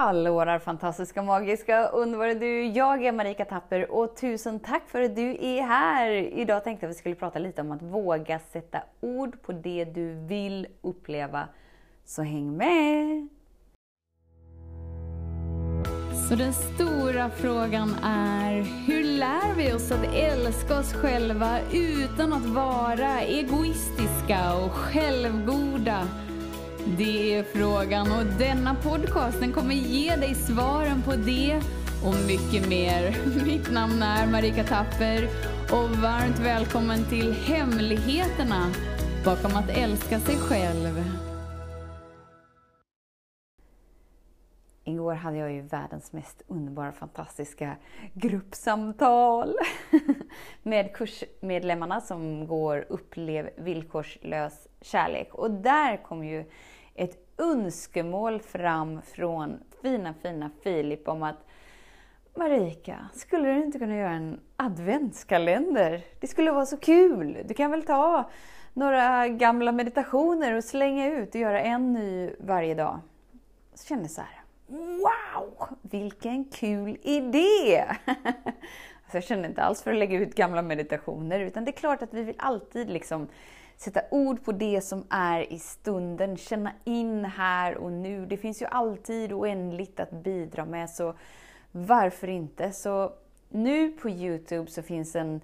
Hallå fantastiska, magiska, underbara du! Jag är Marika Tapper och tusen tack för att du är här! Idag tänkte jag att vi skulle prata lite om att våga sätta ord på det du vill uppleva. Så häng med! Så den stora frågan är, hur lär vi oss att älska oss själva utan att vara egoistiska och självgoda? Det är frågan och denna podcast den kommer ge dig svaren på det och mycket mer. Mitt namn är Marika Tapper och varmt välkommen till Hemligheterna bakom att älska sig själv. Igår hade jag ju världens mest underbara, fantastiska gruppsamtal med kursmedlemmarna som går Upplev villkorslös kärlek. Och där kom ju ett önskemål fram från fina, fina Filip om att Marika, skulle du inte kunna göra en adventskalender? Det skulle vara så kul! Du kan väl ta några gamla meditationer och slänga ut och göra en ny varje dag. Så kände jag så här, wow, vilken kul idé! alltså jag kände inte alls för att lägga ut gamla meditationer, utan det är klart att vi vill alltid liksom sätta ord på det som är i stunden, känna in här och nu. Det finns ju alltid oändligt att bidra med, så varför inte? Så nu på Youtube så finns en,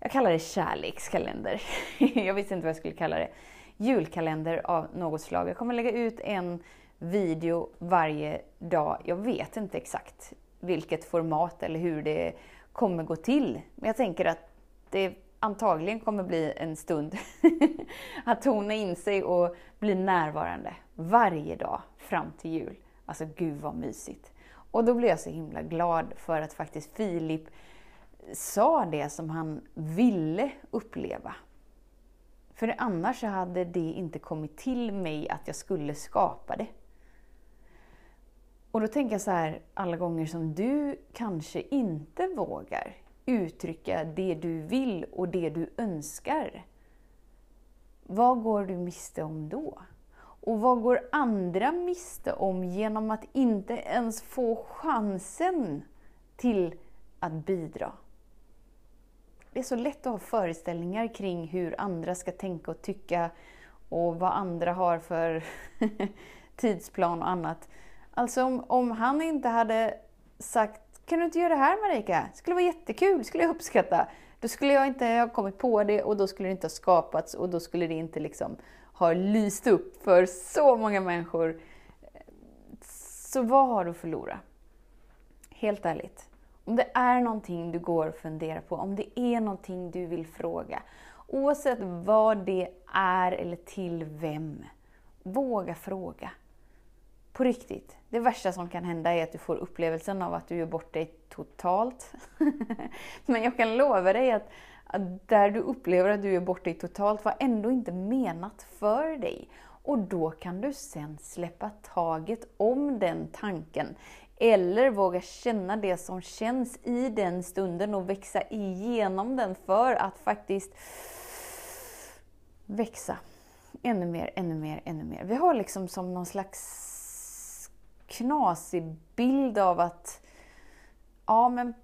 jag kallar det kärlekskalender. jag visste inte vad jag skulle kalla det. Julkalender av något slag. Jag kommer lägga ut en video varje dag. Jag vet inte exakt vilket format eller hur det kommer gå till. Men jag tänker att det antagligen kommer bli en stund att tona in sig och bli närvarande varje dag fram till jul. Alltså gud vad mysigt. Och då blev jag så himla glad för att faktiskt Filip sa det som han ville uppleva. För annars hade det inte kommit till mig att jag skulle skapa det. Och då tänker jag så här, alla gånger som du kanske inte vågar uttrycka det du vill och det du önskar. Vad går du miste om då? Och vad går andra miste om genom att inte ens få chansen till att bidra? Det är så lätt att ha föreställningar kring hur andra ska tänka och tycka och vad andra har för tidsplan och annat. Alltså om, om han inte hade sagt kan du inte göra det här Marika? Det skulle vara jättekul, det skulle jag uppskatta. Då skulle jag inte ha kommit på det och då skulle det inte ha skapats och då skulle det inte liksom ha lyst upp för så många människor. Så vad har du att förlora? Helt ärligt. Om det är någonting du går och funderar på, om det är någonting du vill fråga, oavsett vad det är eller till vem, våga fråga. På riktigt. Det värsta som kan hända är att du får upplevelsen av att du gör bort dig totalt. Men jag kan lova dig att, att där du upplever att du gör bort dig totalt var ändå inte menat för dig. Och då kan du sen släppa taget om den tanken. Eller våga känna det som känns i den stunden och växa igenom den för att faktiskt växa ännu mer, ännu mer, ännu mer. Vi har liksom som någon slags knasig bild av att ja, men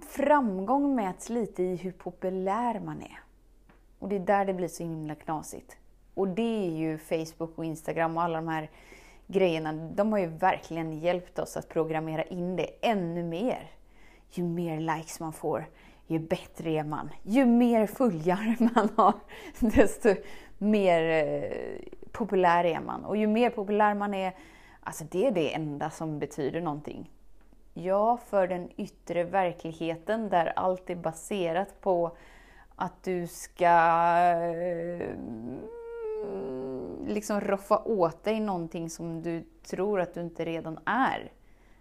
framgång mäts lite i hur populär man är. Och det är där det blir så himla knasigt. Och det är ju Facebook och Instagram och alla de här grejerna, de har ju verkligen hjälpt oss att programmera in det ännu mer. Ju mer likes man får, ju bättre är man. Ju mer följare man har, desto mer eh, populär är man. Och ju mer populär man är, Alltså det är det enda som betyder någonting. Ja, för den yttre verkligheten där allt är baserat på att du ska eh, liksom roffa åt dig någonting som du tror att du inte redan är.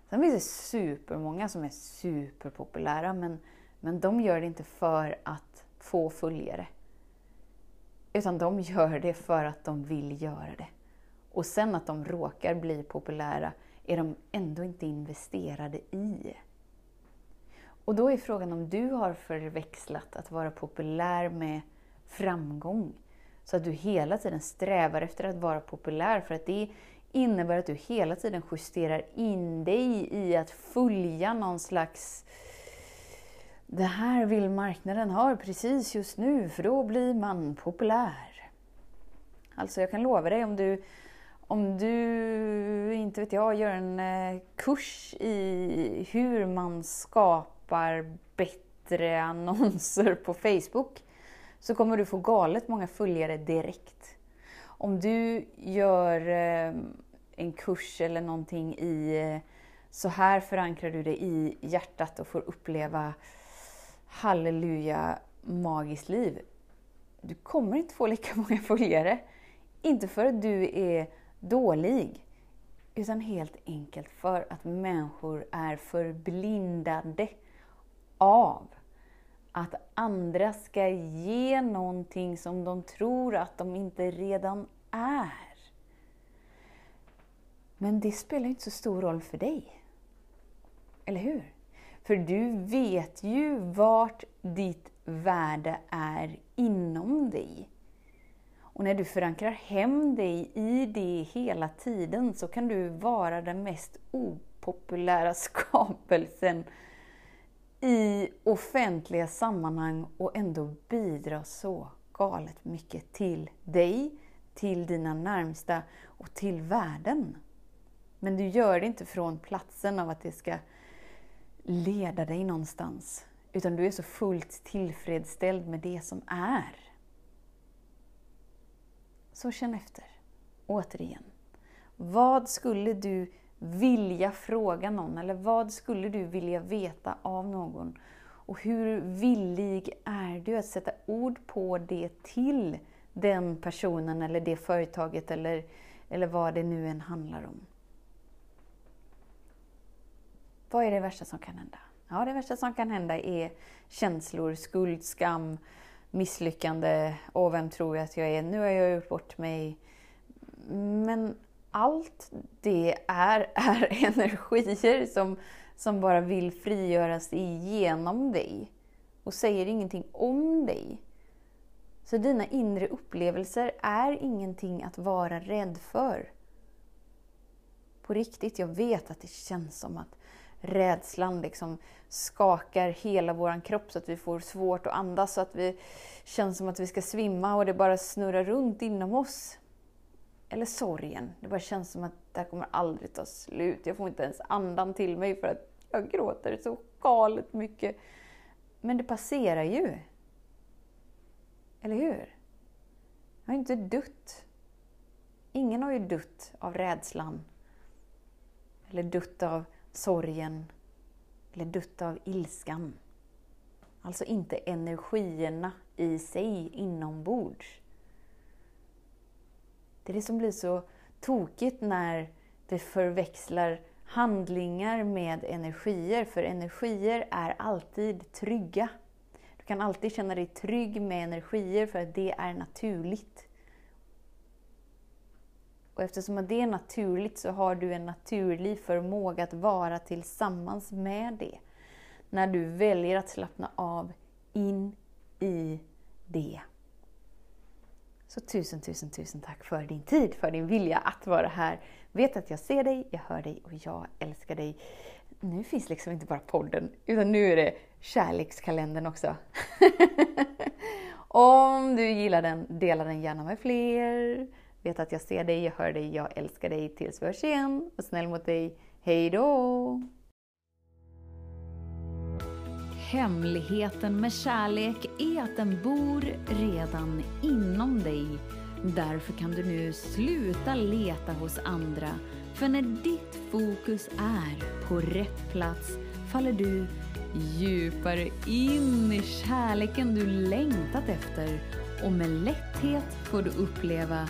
Sen finns det supermånga som är superpopulära men, men de gör det inte för att få följare. Utan de gör det för att de vill göra det. Och sen att de råkar bli populära är de ändå inte investerade i. Och då är frågan om du har förväxlat att vara populär med framgång. Så att du hela tiden strävar efter att vara populär. För att det innebär att du hela tiden justerar in dig i att följa någon slags det här vill marknaden ha precis just nu, för då blir man populär. Alltså jag kan lova dig, om du, om du inte vet jag, gör en eh, kurs i hur man skapar bättre annonser på Facebook, så kommer du få galet många följare direkt. Om du gör eh, en kurs eller någonting i eh, så här förankrar du det i hjärtat och får uppleva halleluja magiskt liv. Du kommer inte få lika många följare. Inte för att du är dålig, utan helt enkelt för att människor är förblindade av att andra ska ge någonting som de tror att de inte redan är. Men det spelar inte så stor roll för dig. Eller hur? För du vet ju vart ditt värde är inom dig. Och när du förankrar hem dig i det hela tiden så kan du vara den mest opopulära skapelsen i offentliga sammanhang och ändå bidra så galet mycket till dig, till dina närmsta och till världen. Men du gör det inte från platsen av att det ska leda dig någonstans. Utan du är så fullt tillfredsställd med det som är. Så känn efter. Återigen. Vad skulle du vilja fråga någon? Eller vad skulle du vilja veta av någon? Och hur villig är du att sätta ord på det till den personen eller det företaget eller, eller vad det nu än handlar om? Vad är det värsta som kan hända? Ja, det värsta som kan hända är känslor, skuld, skam, misslyckande. Åh, vem tror jag att jag är? Nu har jag gjort bort mig. Men allt det är, är energier som, som bara vill frigöras igenom dig och säger ingenting om dig. Så dina inre upplevelser är ingenting att vara rädd för. På riktigt, jag vet att det känns som att rädslan liksom skakar hela vår kropp så att vi får svårt att andas, så att vi känns som att vi ska svimma och det bara snurrar runt inom oss. Eller sorgen. Det bara känns som att det här kommer aldrig ta slut. Jag får inte ens andan till mig för att jag gråter så galet mycket. Men det passerar ju. Eller hur? Jag har inte dött. Ingen har ju dött av rädslan. Eller dött av sorgen eller dutta av ilskan. Alltså inte energierna i sig inombords. Det är det som blir så tokigt när vi förväxlar handlingar med energier, för energier är alltid trygga. Du kan alltid känna dig trygg med energier för att det är naturligt. Och eftersom det är naturligt så har du en naturlig förmåga att vara tillsammans med det. När du väljer att slappna av in i det. Så tusen, tusen, tusen tack för din tid, för din vilja att vara här. Vet att jag ser dig, jag hör dig och jag älskar dig. Nu finns liksom inte bara podden, utan nu är det kärlekskalendern också. Om du gillar den, dela den gärna med fler. Vet att jag ser dig, jag hör dig, jag älskar dig. Tills vi hörs igen. Var snäll mot dig. Hej då! Hemligheten med kärlek är att den bor redan inom dig. Därför kan du nu sluta leta hos andra. För när ditt fokus är på rätt plats faller du djupare in i kärleken du längtat efter och med lätthet får du uppleva